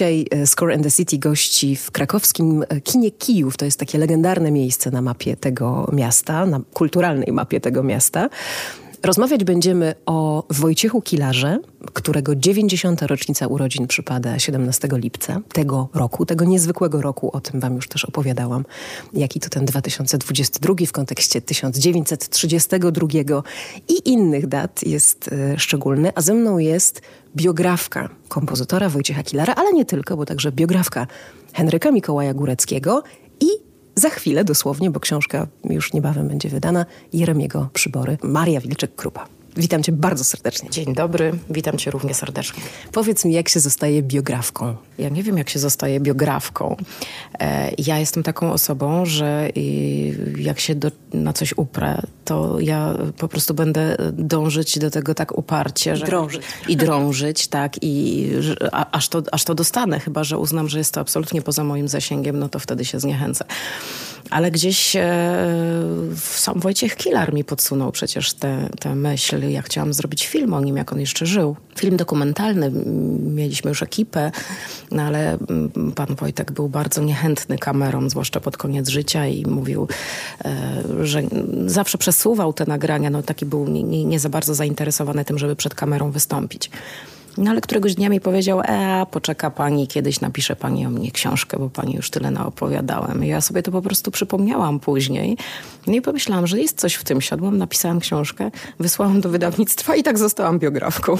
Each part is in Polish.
Dzisiaj e, Score and the City gości w krakowskim e, kinie Kijów. To jest takie legendarne miejsce na mapie tego miasta, na kulturalnej mapie tego miasta. Rozmawiać będziemy o Wojciechu Kilarze, którego 90. rocznica urodzin przypada 17 lipca tego roku, tego niezwykłego roku. O tym wam już też opowiadałam. Jaki to ten 2022 w kontekście 1932 i innych dat jest y, szczególny. A ze mną jest biografka kompozytora Wojciecha Kilara, ale nie tylko, bo także biografka Henryka Mikołaja Góreckiego i za chwilę dosłownie, bo książka już niebawem będzie wydana, Jeremiego Przybory, Maria Wilczek-Krupa. Witam cię bardzo serdecznie. Dzień dobry, witam cię równie serdecznie. Powiedz mi, jak się zostaje biografką? Ja nie wiem, jak się zostaje biografką. E, ja jestem taką osobą, że jak się do, na coś uprę, to ja po prostu będę dążyć do tego tak uparcie. Że, drążyć. I drążyć, tak. I a, aż, to, aż to dostanę, chyba że uznam, że jest to absolutnie poza moim zasięgiem, no to wtedy się zniechęcę. Ale gdzieś e, sam Wojciech Kilar mi podsunął przecież tę myśl. Ja chciałam zrobić film o nim, jak on jeszcze żył. Film dokumentalny. Mieliśmy już ekipę, no ale pan Wojtek był bardzo niechętny kamerą, zwłaszcza pod koniec życia i mówił, e, że zawsze przesuwał te nagrania. No taki był nie, nie, nie za bardzo zainteresowany tym, żeby przed kamerą wystąpić. No ale któregoś dnia mi powiedział, e, poczeka pani, kiedyś napisze pani o mnie książkę, bo pani już tyle naopowiadałem. I ja sobie to po prostu przypomniałam później. No i pomyślałam, że jest coś w tym. Siadłam, napisałam książkę, wysłałam do wydawnictwa i tak zostałam biografką.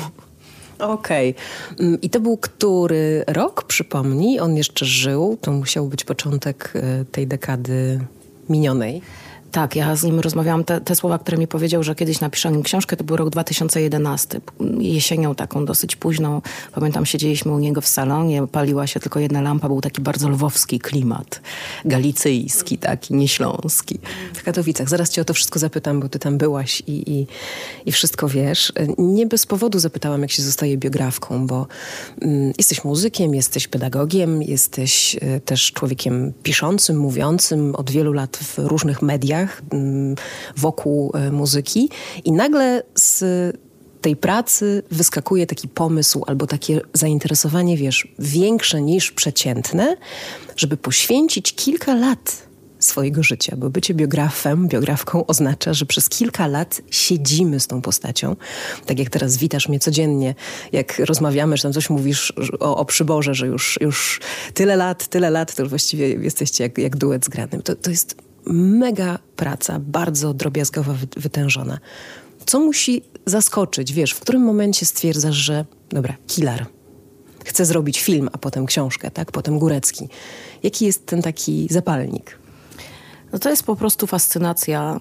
Okej. Okay. Mm, I to był który rok, przypomnij? On jeszcze żył. To musiał być początek e, tej dekady minionej. Tak, ja z nim rozmawiałam. Te, te, słowa, które mi powiedział, że kiedyś napiszę nim książkę, to był rok 2011. Jesienią taką dosyć późną. Pamiętam, siedzieliśmy u niego w salonie, paliła się tylko jedna lampa. Był taki bardzo lwowski klimat. Galicyjski taki, nieśląski. W Katowicach. Zaraz cię o to wszystko zapytam, bo ty tam byłaś i, i, i wszystko wiesz. Nie bez powodu zapytałam, jak się zostaje biografką, bo mm, jesteś muzykiem, jesteś pedagogiem, jesteś y, też człowiekiem piszącym, mówiącym od wielu lat w różnych mediach Mm, wokół e, muzyki i nagle z tej pracy wyskakuje taki pomysł albo takie zainteresowanie, wiesz, większe niż przeciętne, żeby poświęcić kilka lat swojego życia, bo bycie biografem, biografką oznacza, że przez kilka lat siedzimy z tą postacią. Tak jak teraz witasz mnie codziennie, jak rozmawiamy, że tam coś mówisz o, o przyborze, że już, już tyle lat, tyle lat, to właściwie jesteście jak, jak duet zgranym. To, to jest mega praca, bardzo drobiazgowa, wytężona. Co musi zaskoczyć? Wiesz, w którym momencie stwierdzasz, że dobra, killer, chcę zrobić film, a potem książkę, tak? Potem Górecki. Jaki jest ten taki zapalnik? No to jest po prostu fascynacja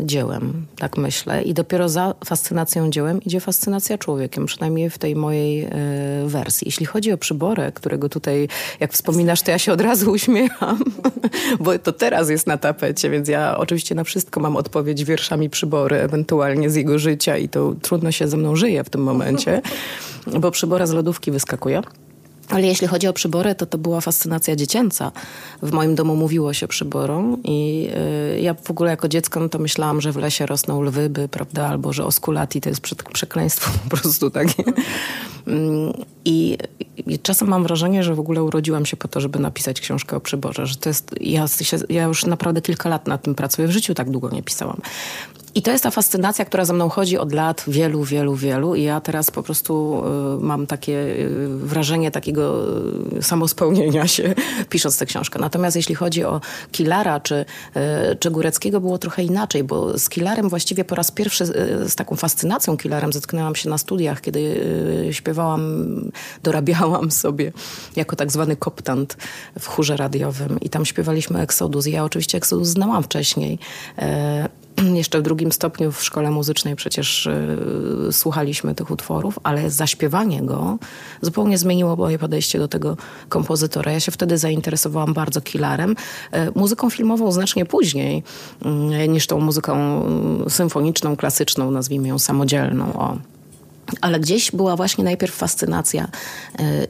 y, dziełem, tak myślę. I dopiero za fascynacją dziełem idzie fascynacja człowiekiem, przynajmniej w tej mojej y, wersji. Jeśli chodzi o przyborę, którego tutaj, jak wspominasz, to ja się od razu uśmiecham, bo to teraz jest na tapecie, więc ja oczywiście na wszystko mam odpowiedź wierszami przybory, ewentualnie z jego życia i to trudno się ze mną żyje w tym momencie, bo przybora z lodówki wyskakuje. Ale jeśli chodzi o przybory, to to była fascynacja dziecięca. W moim domu mówiło się przyborą i y, ja w ogóle jako dziecko no to myślałam, że w lesie rosną lwy, by, prawda, albo że oskulati to jest przekleństwo po prostu takie. Mm, I, I, czasem mam wrażenie, że w ogóle urodziłam się po to, żeby napisać książkę o przyborze. Że to jest, ja, się, ja już naprawdę kilka lat nad tym pracuję. W życiu tak długo nie pisałam. I to jest ta fascynacja, która ze mną chodzi od lat wielu, wielu, wielu i ja teraz po prostu y, mam takie y, wrażenie takiego y, samospełnienia się pisząc tę książkę. Natomiast jeśli chodzi o Kilara czy, y, czy Góreckiego było trochę inaczej, bo z Kilarem właściwie po raz pierwszy y, z taką fascynacją Kilarem zetknęłam się na studiach, kiedy y, śpiewałam, dorabiałam sobie jako tak zwany koptant w chórze radiowym i tam śpiewaliśmy Exodus. I ja oczywiście Exodus znałam wcześniej jeszcze w drugim stopniu w szkole muzycznej przecież y, słuchaliśmy tych utworów, ale zaśpiewanie go zupełnie zmieniło moje podejście do tego kompozytora. Ja się wtedy zainteresowałam bardzo Kilarem. Y, muzyką filmową znacznie później y, niż tą muzyką symfoniczną, klasyczną, nazwijmy ją samodzielną. O. Ale gdzieś była właśnie najpierw fascynacja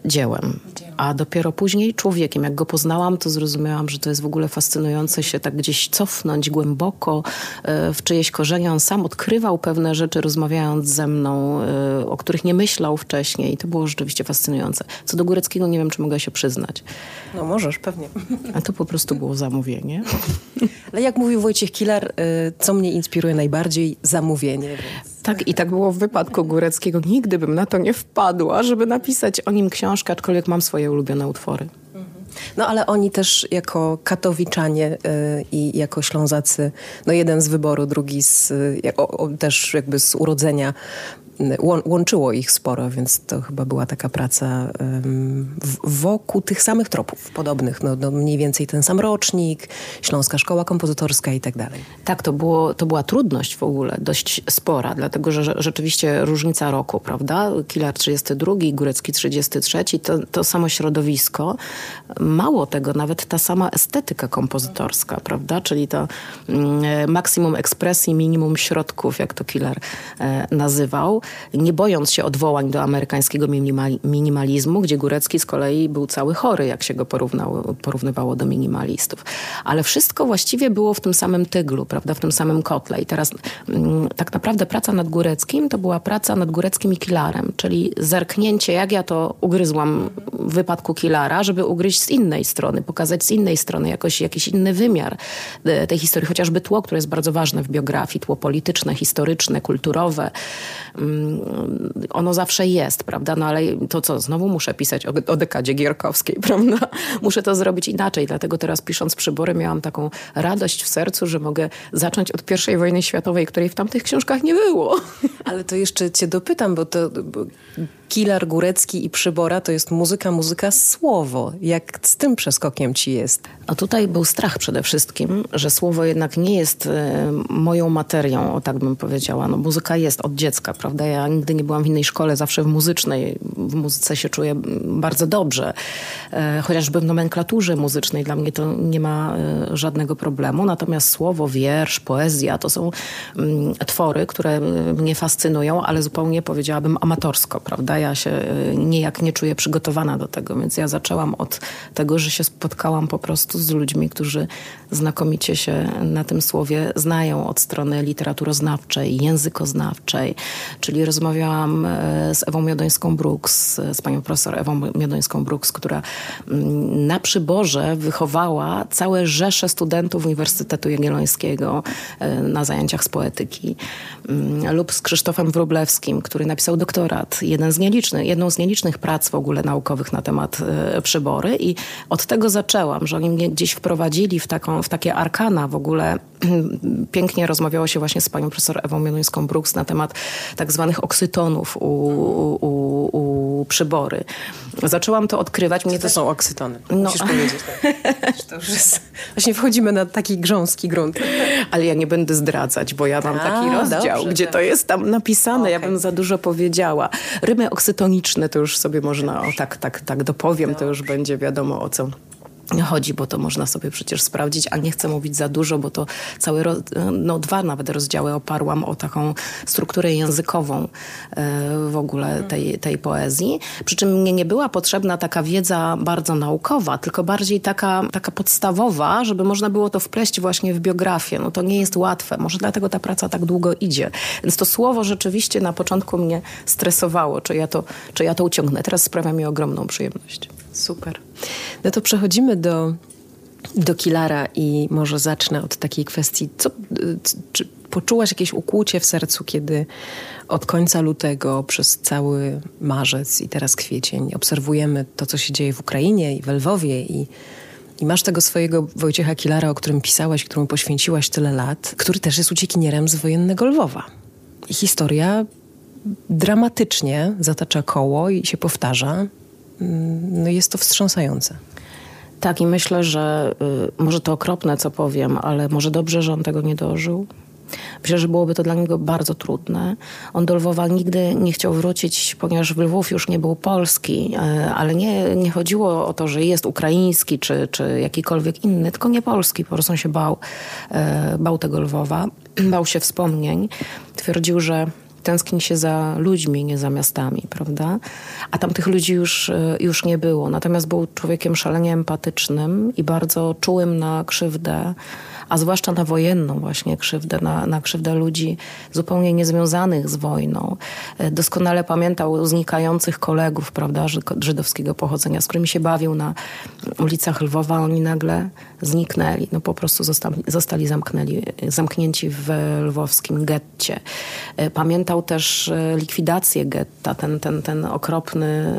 dziełem. a dopiero później człowiekiem. Jak go poznałam, to zrozumiałam, że to jest w ogóle fascynujące się tak gdzieś cofnąć głęboko e, w czyjeś korzenie. On sam odkrywał pewne rzeczy, rozmawiając ze mną, e, o których nie myślał wcześniej. I to było rzeczywiście fascynujące. Co do Góreckiego nie wiem, czy mogę się przyznać. No możesz, pewnie. A to po prostu było zamówienie. Ale jak mówił Wojciech Kilar, e, co mnie inspiruje najbardziej? Zamówienie. Więc... Tak, i tak było w wypadku Góreckiego. Nigdy bym na to nie wpadła, żeby napisać o nim książkę, aczkolwiek mam swoje ulubione utwory. No ale oni też jako katowiczanie y, i jako ślązacy, no jeden z wyboru, drugi z, y, o, o, też jakby z urodzenia łączyło ich sporo, więc to chyba była taka praca wokół tych samych tropów podobnych. No, no, mniej więcej ten sam rocznik, Śląska Szkoła Kompozytorska i tak dalej. Tak, to, było, to była trudność w ogóle, dość spora, dlatego że rzeczywiście różnica roku, prawda? Kilar 32, Górecki 33, to, to samo środowisko. Mało tego, nawet ta sama estetyka kompozytorska, prawda? Czyli to mm, maksimum ekspresji, minimum środków, jak to Kilar e, nazywał nie bojąc się odwołań do amerykańskiego minimalizmu, gdzie Górecki z kolei był cały chory, jak się go porównało, porównywało do minimalistów. Ale wszystko właściwie było w tym samym tyglu, prawda, w tym samym kotle. I teraz mm, tak naprawdę praca nad Góreckim to była praca nad Góreckim i Kilarem, czyli zerknięcie, jak ja to ugryzłam w wypadku Kilara, żeby ugryźć z innej strony, pokazać z innej strony jakoś jakiś inny wymiar e, tej historii, chociażby tło, które jest bardzo ważne w biografii, tło polityczne, historyczne, kulturowe. Ono zawsze jest, prawda? No ale to co, znowu muszę pisać o, o dekadzie Gierkowskiej, prawda? Muszę to zrobić inaczej, dlatego teraz pisząc Przybory miałam taką radość w sercu, że mogę zacząć od I wojny światowej, której w tamtych książkach nie było. Ale to jeszcze cię dopytam, bo to... Bo Kilar, Górecki i Przybora to jest muzyka, muzyka, słowo. Jak z tym przeskokiem ci jest? A tutaj był strach przede wszystkim, że słowo jednak nie jest e, moją materią, o tak bym powiedziała. No, muzyka jest od dziecka, prawda? Ja nigdy nie byłam w innej szkole, zawsze w muzycznej. W muzyce się czuję bardzo dobrze. E, chociażby w nomenklaturze muzycznej dla mnie to nie ma e, żadnego problemu. Natomiast słowo, wiersz, poezja to są mm, twory, które mnie fascynują, ale zupełnie powiedziałabym amatorsko, prawda? ja się niejak nie czuję przygotowana do tego, więc ja zaczęłam od tego, że się spotkałam po prostu z ludźmi, którzy znakomicie się na tym słowie znają od strony literaturoznawczej, językoznawczej, czyli rozmawiałam y, z Ewą Miodońską-Brooks, z panią profesor Ewą Miodońską-Brooks, która mm, na przyborze wychowała całe rzesze studentów Uniwersytetu Jagiellońskiego y, na zajęciach z poetyki mm, lub z Krzysztofem Wróblewskim, który napisał doktorat, jeden z nie nieliczny, jedną z nielicznych prac w ogóle naukowych na temat y, przybory i od tego zaczęłam, że oni mnie gdzieś wprowadzili w, taką, w takie arkana w ogóle. Pięknie rozmawiało się właśnie z panią profesor Ewą Mionuńską-Brooks na temat tak zwanych oksytonów u, u, u przybory. Zaczęłam to odkrywać. Mnie to są oksytony? No. Musisz powiedzieć. Tak. To już jest... Właśnie wchodzimy na taki grząski grunt. Ale ja nie będę zdradzać, bo ja mam A, taki rozdział, dobrze, gdzie to jest tam napisane. Okay. Ja bym za dużo powiedziała. Rymy oksytoniczne to już sobie można, o tak, tak, tak dopowiem, to już będzie wiadomo o co chodzi, bo to można sobie przecież sprawdzić, a nie chcę mówić za dużo, bo to całe, no dwa nawet rozdziały oparłam o taką strukturę językową e, w ogóle tej, tej poezji. Przy czym mnie nie była potrzebna taka wiedza bardzo naukowa, tylko bardziej taka, taka podstawowa, żeby można było to wpleść właśnie w biografię. No to nie jest łatwe, może dlatego ta praca tak długo idzie. Więc to słowo rzeczywiście na początku mnie stresowało, czy ja to, czy ja to uciągnę. Teraz sprawia mi ogromną przyjemność. Super. No to przechodzimy do, do Kilara i może zacznę od takiej kwestii. Co, czy poczułaś jakieś ukłucie w sercu, kiedy od końca lutego przez cały marzec i teraz kwiecień obserwujemy to, co się dzieje w Ukrainie i w Lwowie i i masz tego swojego Wojciecha Kilara, o którym pisałaś, któremu poświęciłaś tyle lat, który też jest uciekinierem z wojennego Lwowa. I historia dramatycznie zatacza koło i się powtarza no jest to wstrząsające. Tak, i myślę, że y, może to okropne, co powiem, ale może dobrze, że on tego nie dożył. Myślę, że byłoby to dla niego bardzo trudne. On do Lwowa nigdy nie chciał wrócić, ponieważ w Lwów już nie był polski, y, ale nie, nie chodziło o to, że jest ukraiński czy, czy jakikolwiek inny, tylko nie polski. Po prostu on się bał, y, bał tego Lwowa, bał się wspomnień. Twierdził, że tęskni się za ludźmi, nie za miastami, prawda? A tam tych ludzi już, e, już nie było. Natomiast był człowiekiem szalenie empatycznym i bardzo czułym na krzywdę a zwłaszcza na wojenną właśnie krzywdę, na, na krzywdę ludzi zupełnie niezwiązanych z wojną. E, doskonale pamiętał znikających kolegów, prawda, żydowskiego pochodzenia, z którymi się bawił na ulicach Lwowa. Oni nagle zniknęli, no po prostu zostali, zostali zamknęli, zamknięci w lwowskim getcie. E, pamiętał też e, likwidację getta, ten, ten, ten okropny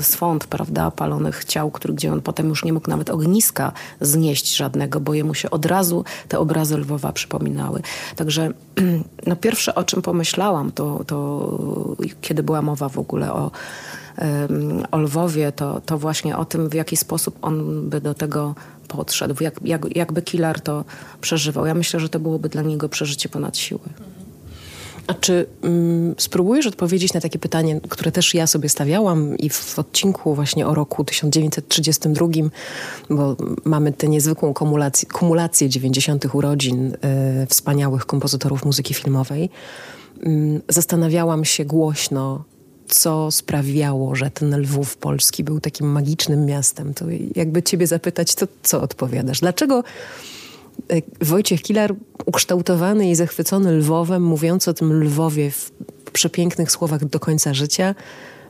swąd, prawda, palonych ciał, który, gdzie on potem już nie mógł nawet ogniska znieść żadnego, bo jemu się od razu te obrazy Lwowa przypominały. Także no, pierwsze, o czym pomyślałam, to, to kiedy była mowa w ogóle o, o Lwowie, to, to właśnie o tym, w jaki sposób on by do tego podszedł, jak, jak, jakby Kilar to przeżywał. Ja myślę, że to byłoby dla niego przeżycie ponad siłę. A czy mm, spróbujesz odpowiedzieć na takie pytanie, które też ja sobie stawiałam i w odcinku właśnie o roku 1932, bo mamy tę niezwykłą kumulację, kumulację 90. urodzin y, wspaniałych kompozytorów muzyki filmowej. Y, zastanawiałam się głośno, co sprawiało, że ten Lwów polski był takim magicznym miastem. To jakby ciebie zapytać, to co odpowiadasz? Dlaczego Wojciech Kilar, ukształtowany i zachwycony Lwowem, mówiąc o tym Lwowie w przepięknych słowach do końca życia,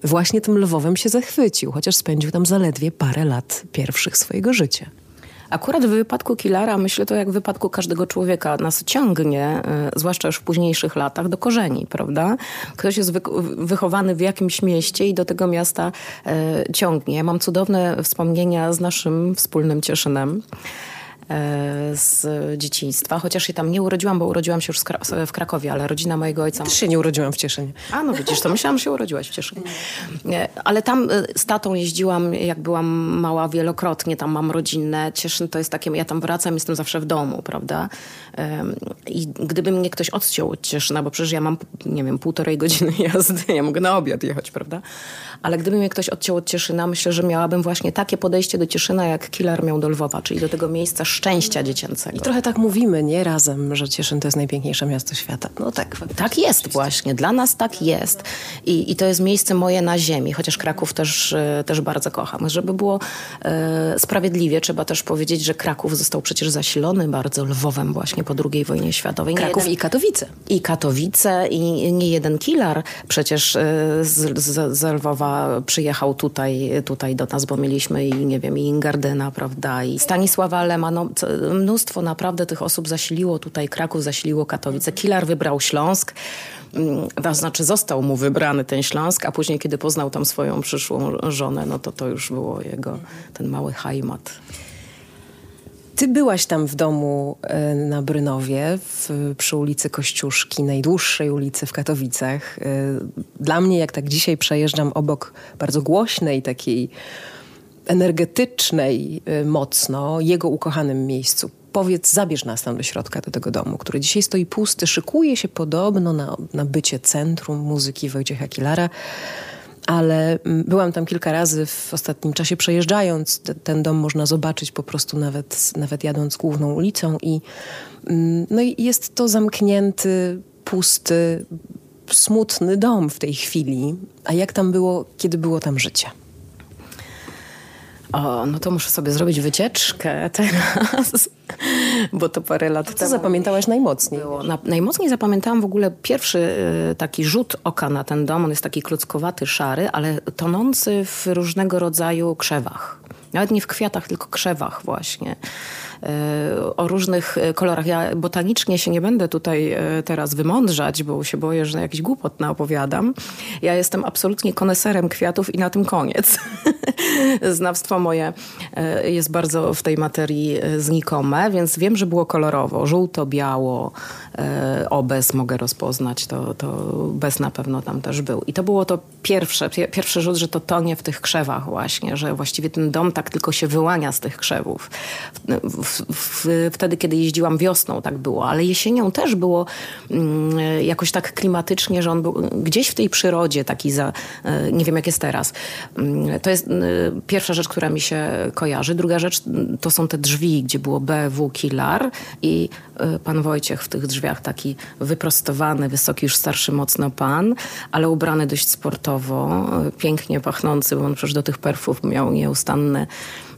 właśnie tym Lwowem się zachwycił, chociaż spędził tam zaledwie parę lat pierwszych swojego życia. Akurat w wypadku Kilara, myślę to jak w wypadku każdego człowieka, nas ciągnie, y, zwłaszcza już w późniejszych latach, do korzeni, prawda? Ktoś jest wy wychowany w jakimś mieście i do tego miasta y, ciągnie. Mam cudowne wspomnienia z naszym wspólnym Cieszynem. E, z dzieciństwa, chociaż się tam nie urodziłam, bo urodziłam się już w Krakowie, ale rodzina mojego ojca... Też się nie urodziłam w Cieszynie. A, no widzisz, to myślałam, że się urodziłaś w Cieszynie. Ale tam e, z tatą jeździłam, jak byłam mała, wielokrotnie, tam mam rodzinę. Cieszyn to jest takie, ja tam wracam, jestem zawsze w domu, prawda? I gdyby mnie ktoś odciął od Cieszyna, bo przecież ja mam, nie wiem, półtorej godziny jazdy, ja mogę na obiad jechać, prawda? Ale gdyby mnie ktoś odciął od Cieszyna, myślę, że miałabym właśnie takie podejście do Cieszyna, jak Killer miał do Lwowa, czyli do tego miejsca szczęścia dziecięcego. I trochę tak mówimy, nie razem, że Cieszyn to jest najpiękniejsze miasto świata. No tak. Tak jest właśnie. Dla nas tak jest. I, I to jest miejsce moje na ziemi, chociaż Kraków też, e, też bardzo kocham. Żeby było e, sprawiedliwie, trzeba też powiedzieć, że Kraków został przecież zasilony bardzo Lwowem właśnie po II wojnie światowej. Kraków jeden, i Katowice. I Katowice i nie jeden kilar przecież e, z, z, z Lwowa przyjechał tutaj, tutaj do nas, bo mieliśmy i nie wiem, i Ingardyna, prawda, i Stanisława Lema. No, mnóstwo naprawdę tych osób zasiliło tutaj Kraków, zasiliło Katowice. Kilar wybrał Śląsk. Mm, to znaczy został mu wybrany ten Śląsk, a później kiedy poznał tam swoją przyszłą żonę, no to to już było jego ten mały hajmat. Ty byłaś tam w domu e, na Brynowie, w, przy ulicy Kościuszki, najdłuższej ulicy w Katowicach. E, dla mnie, jak tak dzisiaj przejeżdżam obok bardzo głośnej, takiej energetycznej e, mocno, jego ukochanym miejscu, powiedz, zabierz nas tam do środka, do tego domu, który dzisiaj stoi pusty, szykuje się podobno na, na bycie centrum muzyki Wojciecha Kilara ale mm, byłam tam kilka razy w ostatnim czasie przejeżdżając. Ten dom można zobaczyć po prostu nawet, nawet jadąc główną ulicą i mm, no i jest to zamknięty, pusty, smutny dom w tej chwili. A jak tam było, kiedy było tam życie? O, no to muszę sobie zrobić wycieczkę teraz, bo to parę lat Co temu zapamiętałaś najmocniej? Było. Na, najmocniej zapamiętałam w ogóle pierwszy y, taki rzut oka na ten dom. On jest taki kluckowaty, szary, ale tonący w różnego rodzaju krzewach. Nawet nie w kwiatach, tylko krzewach właśnie. E, o różnych e, kolorach. Ja botanicznie się nie będę tutaj e, teraz wymądrzać, bo się boję, że jakiś głupot naopowiadam. Ja jestem absolutnie koneserem kwiatów i na tym koniec. Znawstwo moje jest bardzo w tej materii znikome, więc wiem, że było kolorowo. Żółto, biało, obez mogę rozpoznać, to, to bez na pewno tam też był. I to było to pierwsze, pierwszy rzut, że to tonie w tych krzewach właśnie, że właściwie ten dom tak tylko się wyłania z tych krzewów. Wtedy, kiedy jeździłam wiosną, tak było, ale jesienią też było mm, jakoś tak klimatycznie, że on był gdzieś w tej przyrodzie taki za, e, nie wiem jak jest teraz. Mm, to jest e, pierwsza rzecz, która mi się kojarzy. Druga rzecz to są te drzwi, gdzie było BW Kilar i e, pan Wojciech w tych drzwiach taki wyprostowany, wysoki, już starszy mocno pan, ale ubrany dość sportowo, pięknie pachnący, bo on przecież do tych perfów miał nieustanne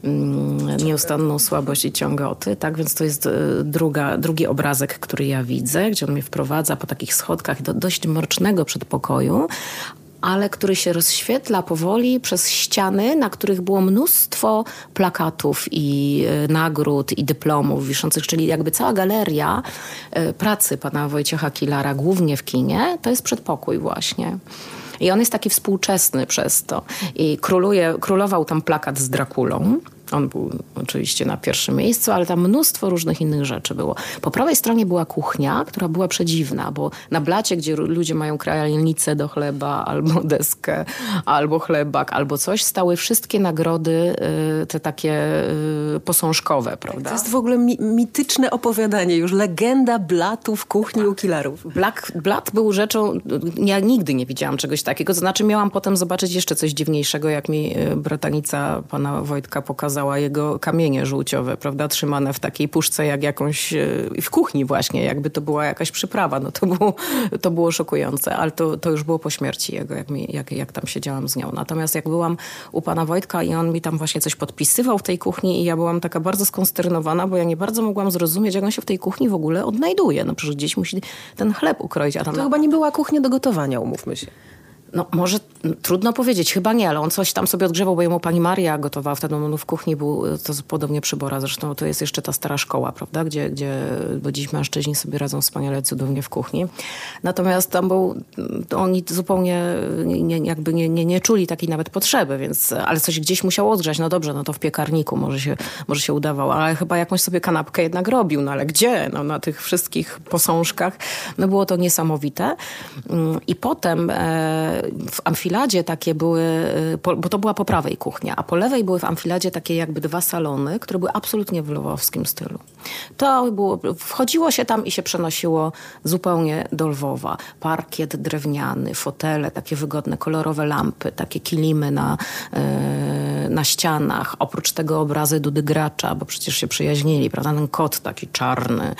Mm, nieustanną słabość i ciągoty, tak? Więc to jest e, druga, drugi obrazek, który ja widzę, gdzie on mnie wprowadza po takich schodkach do dość mrocznego przedpokoju, ale który się rozświetla powoli przez ściany, na których było mnóstwo plakatów i e, nagród i dyplomów wiszących, czyli jakby cała galeria e, pracy pana Wojciecha Kilara, głównie w kinie, to jest przedpokój właśnie. I on jest taki współczesny przez to. I króluje, królował tam plakat z Drakulą. On był oczywiście na pierwszym miejscu, ale tam mnóstwo różnych innych rzeczy było. Po prawej stronie była kuchnia, która była przedziwna, bo na blacie, gdzie ludzie mają krajalnicę do chleba, albo deskę, albo chlebak, albo coś, stały wszystkie nagrody, y, te takie y, posążkowe, prawda? To jest w ogóle mi mityczne opowiadanie, już legenda blatów kuchni u killerów. Black, blat był rzeczą, ja nigdy nie widziałam czegoś takiego, to znaczy miałam potem zobaczyć jeszcze coś dziwniejszego, jak mi y, bratanica pana Wojtka pokazała pokazała jego kamienie żółciowe, prawda, trzymane w takiej puszce jak jakąś, e, w kuchni właśnie, jakby to była jakaś przyprawa. No to było, to było szokujące, ale to, to już było po śmierci jego, jak, mi, jak, jak tam siedziałam z nią. Natomiast jak byłam u pana Wojtka i on mi tam właśnie coś podpisywał w tej kuchni i ja byłam taka bardzo skonsternowana, bo ja nie bardzo mogłam zrozumieć, jak on się w tej kuchni w ogóle odnajduje. No przecież gdzieś musi ten chleb ukroić. A tam to chyba nie była kuchnia do gotowania, umówmy się. No może trudno powiedzieć, chyba nie, ale on coś tam sobie odgrzewał, bo jemu pani Maria gotowała wtedy, on w kuchni był, to podobnie przybora, zresztą to jest jeszcze ta stara szkoła, prawda, gdzie, gdzie bo dziś mężczyźni sobie radzą wspaniale cudownie w kuchni. Natomiast tam był, oni zupełnie nie, jakby nie, nie, nie czuli takiej nawet potrzeby, więc, ale coś gdzieś musiał odgrzać, no dobrze, no to w piekarniku może się, może się udawał, ale chyba jakąś sobie kanapkę jednak robił, no ale gdzie? No na tych wszystkich posążkach, no było to niesamowite. Mm, I potem e, w amfiladzie takie były, y, bo to była po prawej kuchnia, a po lewej były w amfiladzie takie jakby dwa salony, które były absolutnie w lwowskim stylu. To było, wchodziło się tam i się przenosiło zupełnie do Lwowa. Parkiet drewniany, fotele, takie wygodne, kolorowe lampy, takie kilimy na, yy, na ścianach. Oprócz tego obrazy Dudy Gracza, bo przecież się przyjaźnili, prawda? Ten kot taki czarny,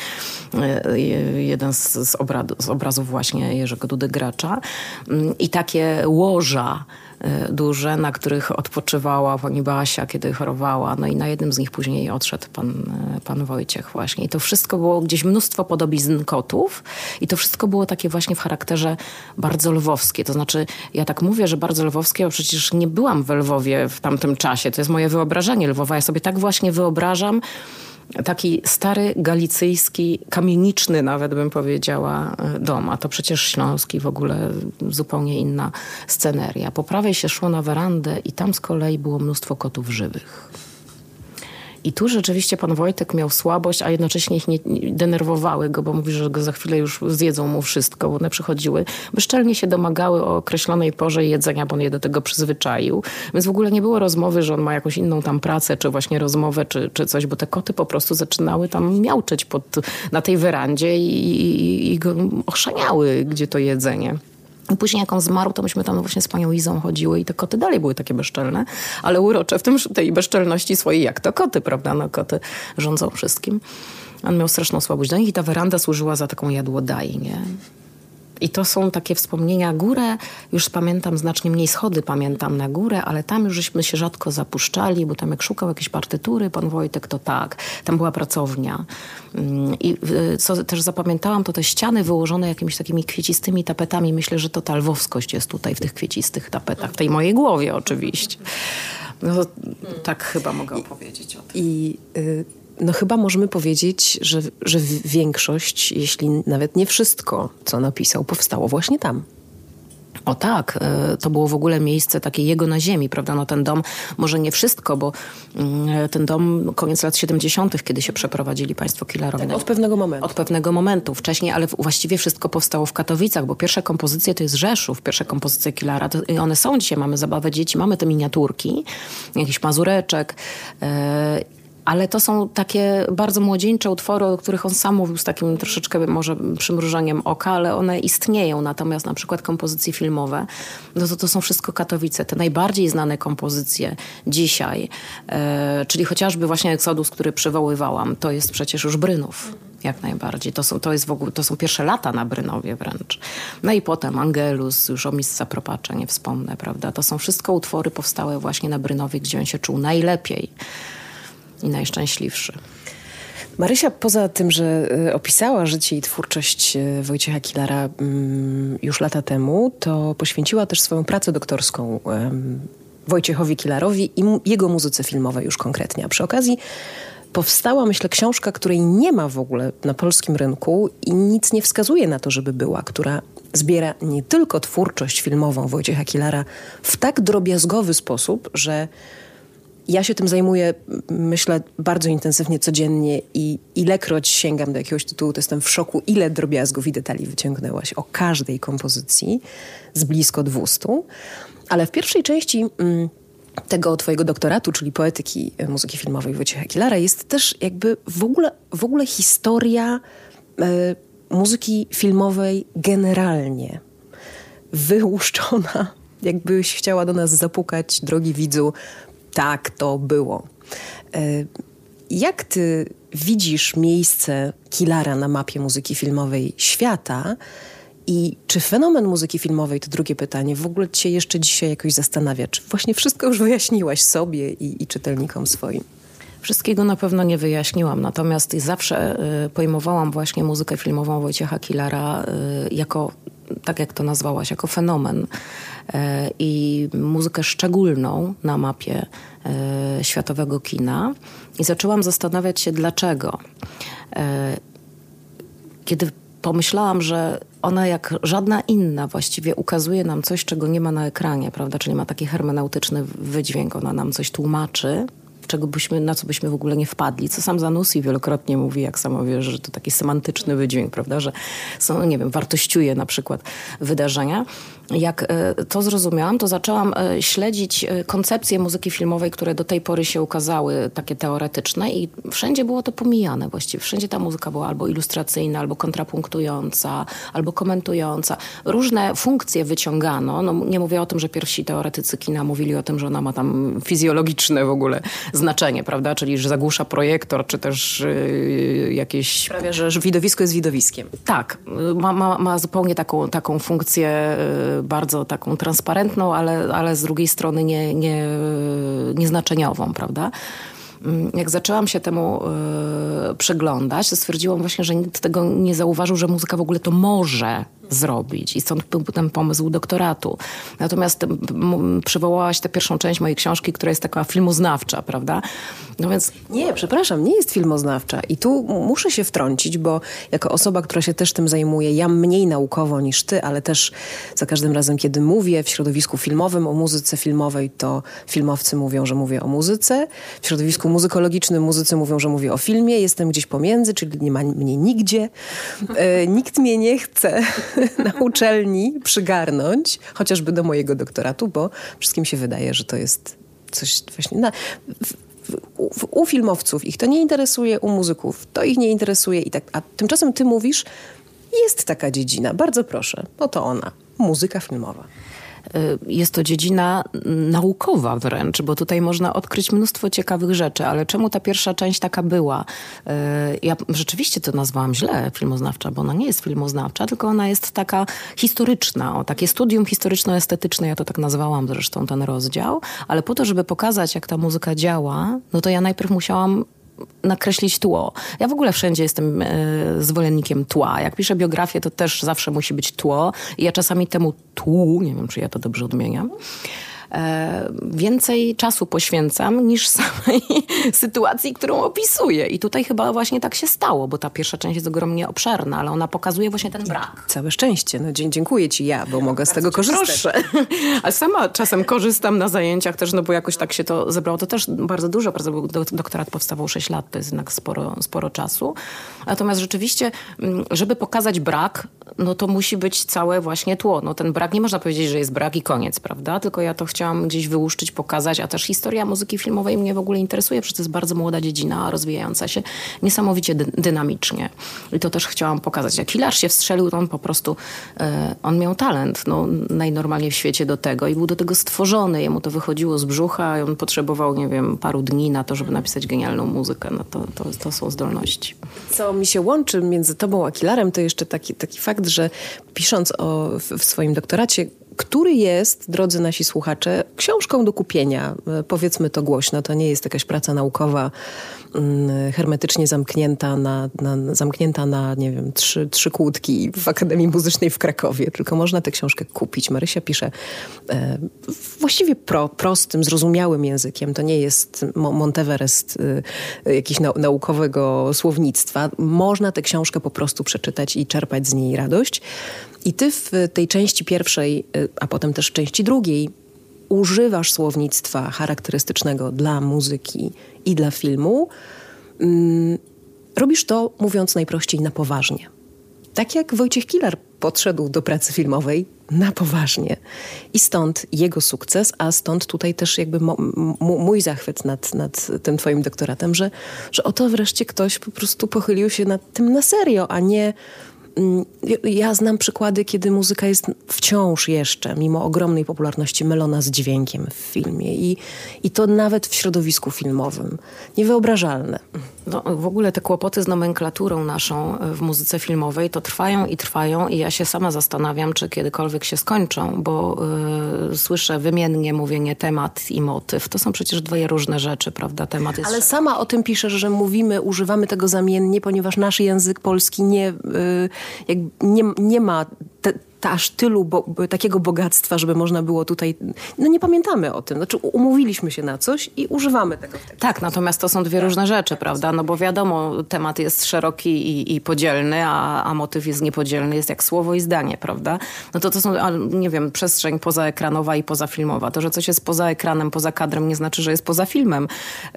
yy, jeden z, z, z obrazów właśnie Jerzego Dudy Gracza. Yy, I taki takie łoża e, duże, na których odpoczywała pani Basia, kiedy chorowała. No i na jednym z nich później odszedł pan, e, pan Wojciech właśnie. I to wszystko było gdzieś mnóstwo podobizn kotów i to wszystko było takie właśnie w charakterze bardzo lwowskie. To znaczy, ja tak mówię, że bardzo lwowskie, bo przecież nie byłam w Lwowie w tamtym czasie. To jest moje wyobrażenie Lwowa. Ja sobie tak właśnie wyobrażam, taki stary galicyjski, kamieniczny nawet bym powiedziała e, dom, a to przecież śląski w ogóle zupełnie inna sceneria. Po prawej się szło na werandę i tam z kolei było mnóstwo kotów żywych. I tu rzeczywiście pan Wojtek miał słabość, a jednocześnie ich nie, nie denerwowały go, bo mówi, że go za chwilę już zjedzą mu wszystko, bo one przychodziły. Bezczelnie się domagały o określonej porze jedzenia, bo on je do tego przyzwyczaił. Więc w ogóle nie było rozmowy, że on ma jakąś inną tam pracę, czy właśnie rozmowę, czy, czy coś, bo te koty po prostu zaczynały tam miauczeć pod, na tej werandzie i, i, i go ochrzaniały, gdzie to jedzenie. Później jak on zmarł, to myśmy tam właśnie z panią Izą chodziły i te koty dalej były takie bezczelne, ale urocze w tym, tej bezczelności swojej, jak to koty, prawda? No koty rządzą wszystkim. On miał straszną słabość do nich i ta weranda służyła za taką jadłodajnię. I to są takie wspomnienia. Górę już pamiętam znacznie mniej, schody pamiętam na górę, ale tam już żeśmy się rzadko zapuszczali, bo tam jak szukał jakieś partytury pan Wojtek, to tak. Tam była pracownia. Mm, I co też zapamiętałam, to te ściany wyłożone jakimiś takimi kwiecistymi tapetami. Myślę, że to ta lwowskość jest tutaj w tych kwiecistych tapetach. W tej mojej głowie oczywiście. No, tak chyba mogę opowiedzieć o tym. I y no chyba możemy powiedzieć, że, że większość, jeśli nawet nie wszystko, co napisał, powstało właśnie tam. O tak, e, to było w ogóle miejsce takie jego na ziemi, prawda? No ten dom, może nie wszystko, bo mm, ten dom koniec lat 70., kiedy się przeprowadzili państwo Killarowie. Tak, od pewnego momentu. Od pewnego momentu. Wcześniej, ale właściwie wszystko powstało w Katowicach, bo pierwsze kompozycje to jest Rzeszów, pierwsze kompozycje Killara. To, one są dzisiaj, mamy zabawę dzieci, mamy te miniaturki, jakiś mazureczek. Ale to są takie bardzo młodzieńcze utwory, o których on sam mówił z takim troszeczkę może przymrużeniem oka, ale one istnieją. Natomiast na przykład kompozycje filmowe, no to to są wszystko Katowice. Te najbardziej znane kompozycje dzisiaj, e, czyli chociażby właśnie Exodus, który przywoływałam, to jest przecież już Brynów. Jak najbardziej. To są, to, jest w ogóle, to są pierwsze lata na Brynowie wręcz. No i potem Angelus, już o Misca Propacza nie wspomnę, prawda? To są wszystko utwory powstałe właśnie na Brynowie, gdzie on się czuł najlepiej i najszczęśliwszy. Marysia, poza tym, że e, opisała życie i twórczość e, Wojciecha Kilara mm, już lata temu, to poświęciła też swoją pracę doktorską Wojciechowi Kilarowi i jego muzyce filmowej już konkretnie. A przy okazji powstała, myślę, książka, której nie ma w ogóle na polskim rynku i nic nie wskazuje na to, żeby była, która zbiera nie tylko twórczość filmową Wojciecha Kilara w tak drobiazgowy sposób, że ja się tym zajmuję, myślę, bardzo intensywnie codziennie i ilekroć sięgam do jakiegoś tytułu, to jestem w szoku, ile drobiazgów i detali wyciągnęłaś o każdej kompozycji z blisko 200. Ale w pierwszej części tego twojego doktoratu, czyli poetyki muzyki filmowej Wojciecha Kilara, jest też jakby w ogóle, w ogóle historia e, muzyki filmowej generalnie. Wyłuszczona, jakbyś chciała do nas zapukać, drogi widzu, tak to było. E, jak ty widzisz miejsce Kilara na mapie muzyki filmowej świata? I czy fenomen muzyki filmowej, to drugie pytanie, w ogóle cię jeszcze dzisiaj jakoś zastanawia? Czy właśnie wszystko już wyjaśniłaś sobie i, i czytelnikom swoim? Wszystkiego na pewno nie wyjaśniłam, natomiast zawsze y, pojmowałam właśnie muzykę filmową Wojciecha Kilara y, jako, tak jak to nazwałaś, jako fenomen y, i muzykę szczególną na mapie y, światowego kina. I zaczęłam zastanawiać się, dlaczego. Y, kiedy pomyślałam, że ona jak żadna inna właściwie ukazuje nam coś, czego nie ma na ekranie, prawda? Czyli ma taki hermeneutyczny wydźwięk, ona nam coś tłumaczy, czego byśmy, na co byśmy w ogóle nie wpadli. Co sam Zanussi wielokrotnie mówi, jak samo wiesz, że to taki semantyczny wydźwięk, prawda, że są, nie wiem, wartościuje na przykład wydarzenia. Jak e, to zrozumiałam, to zaczęłam e, śledzić e, koncepcje muzyki filmowej, które do tej pory się ukazały, takie teoretyczne i wszędzie było to pomijane właściwie. Wszędzie ta muzyka była albo ilustracyjna, albo kontrapunktująca, albo komentująca. Różne funkcje wyciągano. No, nie mówię o tym, że pierwsi teoretycy kina mówili o tym, że ona ma tam fizjologiczne w ogóle znaczenie, prawda? Czyli, że zagłusza projektor, czy też yy, jakieś... Sprawia, że widowisko jest widowiskiem. Tak. Ma, ma, ma zupełnie taką, taką funkcję yy, bardzo taką transparentną, ale, ale z drugiej strony nie, nie, nieznaczeniową, prawda? Mm, jak zaczęłam się temu przyglądać, to stwierdziłam właśnie, że nikt tego nie zauważył, że muzyka w ogóle to może zrobić. I stąd był ten pomysł doktoratu. Natomiast przywołałaś tę pierwszą część mojej książki, która jest taka filmoznawcza, prawda? No więc... Nie, przepraszam, nie jest filmoznawcza. I tu muszę się wtrącić, bo jako osoba, która się też tym zajmuje, ja mniej naukowo niż ty, ale też za każdym razem, kiedy mówię w środowisku filmowym o muzyce filmowej, to filmowcy mówią, że mówię o muzyce. W środowisku muzykologicznym muzycy mówią, że mówię o filmie. Jestem gdzieś pomiędzy, czyli nie ma mnie nigdzie. E, nikt mnie nie chce na uczelni przygarnąć, chociażby do mojego doktoratu, bo wszystkim się wydaje, że to jest coś właśnie... Na, w, u filmowców ich to nie interesuje, u muzyków to ich nie interesuje i tak. A tymczasem ty mówisz, jest taka dziedzina, bardzo proszę, oto ona, muzyka filmowa. Y, jest to dziedzina naukowa wręcz, bo tutaj można odkryć mnóstwo ciekawych rzeczy, ale czemu ta pierwsza część taka była? Y, ja rzeczywiście to nazwałam źle filmoznawcza, bo ona nie jest filmoznawcza, tylko ona jest taka historyczna, o, takie studium historyczno-estetyczne, ja to tak nazwałam zresztą ten rozdział, ale po to, żeby pokazać, jak ta muzyka działa, no to ja najpierw musiałam nakreślić tło. Ja w ogóle wszędzie jestem e, zwolennikiem tła. Jak piszę biografię, to też zawsze musi być tło. I ja czasami temu tłu, nie wiem, czy ja to dobrze odmieniam, więcej czasu poświęcam niż samej sytuacji, którą opisuję. I tutaj chyba właśnie tak się stało, bo ta pierwsza część jest ogromnie obszerna, ale ona pokazuje właśnie ten brak. Całe szczęście. No, dziękuję ci ja, bo mogę z tego korzystać. Proszę. A sama czasem korzystam na zajęciach też, no bo jakoś tak się to zebrało. To też bardzo dużo, bardzo doktorat powstawał 6 lat, to jest jednak sporo, sporo czasu. Natomiast rzeczywiście, mm, żeby pokazać brak, no to musi być całe właśnie tło. No ten brak, nie można powiedzieć, że jest brak i koniec, prawda? Tylko ja to chciałam chciałam gdzieś wyłuszczyć, pokazać, a też historia muzyki filmowej mnie w ogóle interesuje, przecież to jest bardzo młoda dziedzina, rozwijająca się niesamowicie dy dynamicznie. I to też chciałam pokazać. Jak Hilarz się wstrzelił, to on po prostu, e, on miał talent, no, najnormalniej w świecie do tego i był do tego stworzony. Jemu to wychodziło z brzucha i on potrzebował, nie wiem, paru dni na to, żeby napisać genialną muzykę. No to, to, to są zdolności. Co mi się łączy między tobą a Kilarem, to jeszcze taki, taki fakt, że pisząc o, w, w swoim doktoracie, który jest, drodzy nasi słuchacze, książką do kupienia. E, powiedzmy to głośno, to nie jest jakaś praca naukowa mm, hermetycznie zamknięta na, na, zamknięta na nie wiem, trzy, trzy kłódki w Akademii Muzycznej w Krakowie, tylko można tę książkę kupić. Marysia pisze e, właściwie pro, prostym, zrozumiałym językiem. To nie jest Monteverest e, jakiegoś nau naukowego słownictwa. Można tę książkę po prostu przeczytać i czerpać z niej radość. I ty w tej części pierwszej, y, a potem też w części drugiej, używasz słownictwa charakterystycznego dla muzyki i dla filmu. Mm, robisz to, mówiąc najprościej, na poważnie. Tak jak Wojciech Kilar podszedł do pracy filmowej na poważnie. I stąd jego sukces, a stąd tutaj też jakby mój zachwyt nad, nad tym twoim doktoratem, że, że oto wreszcie ktoś po prostu pochylił się nad tym na serio, a nie ja znam przykłady, kiedy muzyka jest wciąż jeszcze, mimo ogromnej popularności, mylona z dźwiękiem w filmie. I, i to nawet w środowisku filmowym. Niewyobrażalne. No, w ogóle te kłopoty z nomenklaturą naszą e, w muzyce filmowej to trwają i trwają i ja się sama zastanawiam, czy kiedykolwiek się skończą, bo yy, słyszę wymiennie mówienie temat i motyw. To są przecież dwie różne rzeczy, prawda? Temat jest... Ale sama o tym piszesz, że mówimy, używamy tego zamiennie, ponieważ nasz język polski nie, yy, nie, nie ma te, aż tylu bo, takiego bogactwa, żeby można było tutaj... No nie pamiętamy o tym. Znaczy umówiliśmy się na coś i używamy tego. Tak, natomiast to są dwie tak. różne rzeczy, prawda? No bo wiadomo, temat jest szeroki i, i podzielny, a, a motyw jest niepodzielny, jest jak słowo i zdanie, prawda? No to to są, nie wiem, przestrzeń pozaekranowa i pozafilmowa. To, że coś jest poza ekranem, poza kadrem nie znaczy, że jest poza filmem.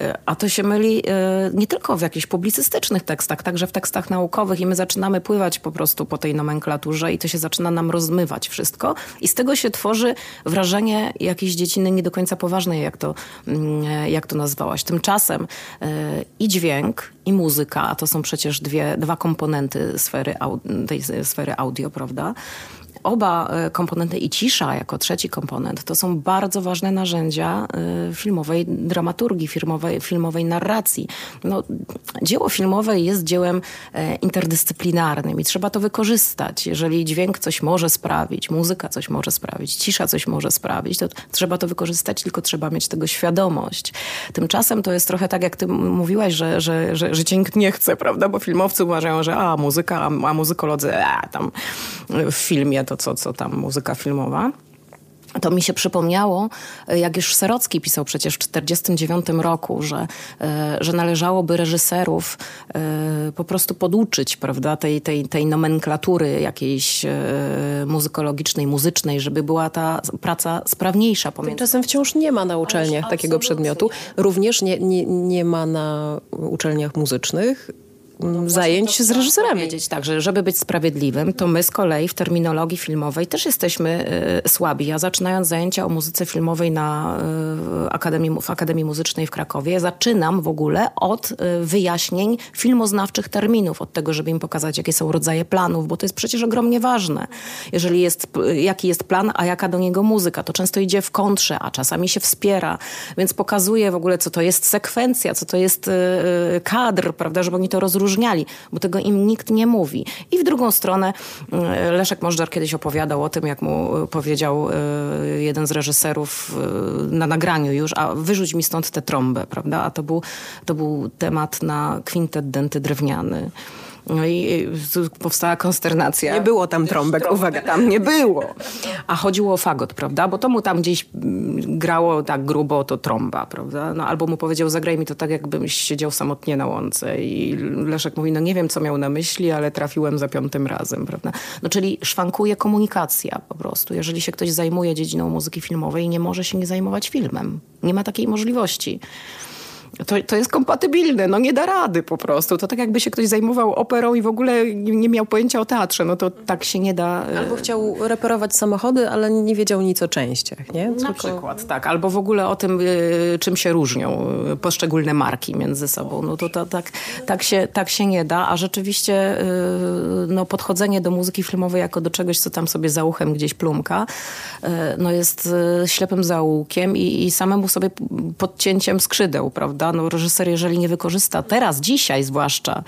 E, a to się myli e, nie tylko w jakichś publicystycznych tekstach, także w tekstach naukowych i my zaczynamy pływać po prostu po tej nomenklaturze i to się zaczyna nam rozmywać wszystko i z tego się tworzy wrażenie jakiejś dzieciny nie do końca poważnej, jak to, mm, jak to nazwałaś. Tymczasem e, i dźwięk, i muzyka, a to są przecież dwie, dwa komponenty sfery, tej sfery audio, prawda? Oba e, komponenty i cisza jako trzeci komponent to są bardzo ważne narzędzia e, filmowej dramaturgii, filmowej, filmowej narracji. No, dzieło filmowe jest dziełem e, interdyscyplinarnym i trzeba to wykorzystać. Jeżeli dźwięk coś może sprawić, muzyka coś może sprawić, cisza coś może sprawić, to trzeba to wykorzystać, tylko trzeba mieć tego świadomość. Tymczasem to jest trochę tak, jak ty mówiłaś, że, że, że, że cię nikt nie chce, prawda? Bo filmowcy uważają, że a, muzyka, a, a muzykolodzy, a, tam w filmie to co, co tam muzyka filmowa. To mi się przypomniało, jak już Serocki pisał przecież w 1949 roku, że, e, że należałoby reżyserów e, po prostu poduczyć prawda, tej, tej, tej nomenklatury jakiejś e, muzykologicznej, muzycznej, żeby była ta praca sprawniejsza. Pomiędzy... Tymczasem wciąż nie ma na uczelniach takiego przedmiotu. Również nie, nie, nie ma na uczelniach muzycznych no zajęć z reżyserami. Powiedzieć tak, że żeby być sprawiedliwym, to my z kolei w terminologii filmowej też jesteśmy y, słabi. Ja zaczynając zajęcia o muzyce filmowej na y, Akademii, w Akademii Muzycznej w Krakowie, zaczynam w ogóle od y, wyjaśnień filmoznawczych terminów, od tego, żeby im pokazać, jakie są rodzaje planów, bo to jest przecież ogromnie ważne. Jeżeli jest, jaki jest plan, a jaka do niego muzyka, to często idzie w kontrze, a czasami się wspiera, więc pokazuje w ogóle, co to jest sekwencja, co to jest kadr, prawda, żeby oni to rozróżniali rozróżniali, bo tego im nikt nie mówi. I w drugą stronę mm, Leszek Możdżar kiedyś opowiadał o tym, jak mu e, powiedział e, jeden z reżyserów na nagraniu już, a wyrzuć mi stąd tę trąbę, prawda? A to był, to był temat na kwintet denty drewniany. No i powstała konsternacja. Nie było tam trąbek, uwaga. Tam nie było. A chodziło o fagot, prawda? Bo to mu tam gdzieś mm, grało tak grubo, to trąba, prawda? No, albo mu powiedział, zagraj mi to tak, jakbym siedział samotnie na łące. I Leszek mówi, no nie wiem, co miał na myśli, ale trafiłem za piątym razem, prawda? No czyli szwankuje komunikacja po prostu. Jeżeli się ktoś zajmuje dziedziną muzyki filmowej, nie może się nie zajmować filmem. Nie ma takiej możliwości. To, to jest kompatybilne, no nie da rady po prostu. To tak jakby się ktoś zajmował operą i w ogóle nie miał pojęcia o teatrze, no to tak się nie da. E, Albo chciał reperować samochody, ale nie wiedział nic o częściach, nie? Tylko... Na przykład, tak. Albo w ogóle o tym, y, czym się różnią y, poszczególne marki między sobą. No to, to tak, tak, się, tak się nie da, a rzeczywiście no, podchodzenie do muzyki filmowej jako do czegoś, co tam sobie za uchem gdzieś plumka, no jest ślepym zaułkiem i, i samemu sobie podcięciem skrzydeł, prawda? No, reżyser, jeżeli nie wykorzysta teraz, dzisiaj zwłaszcza,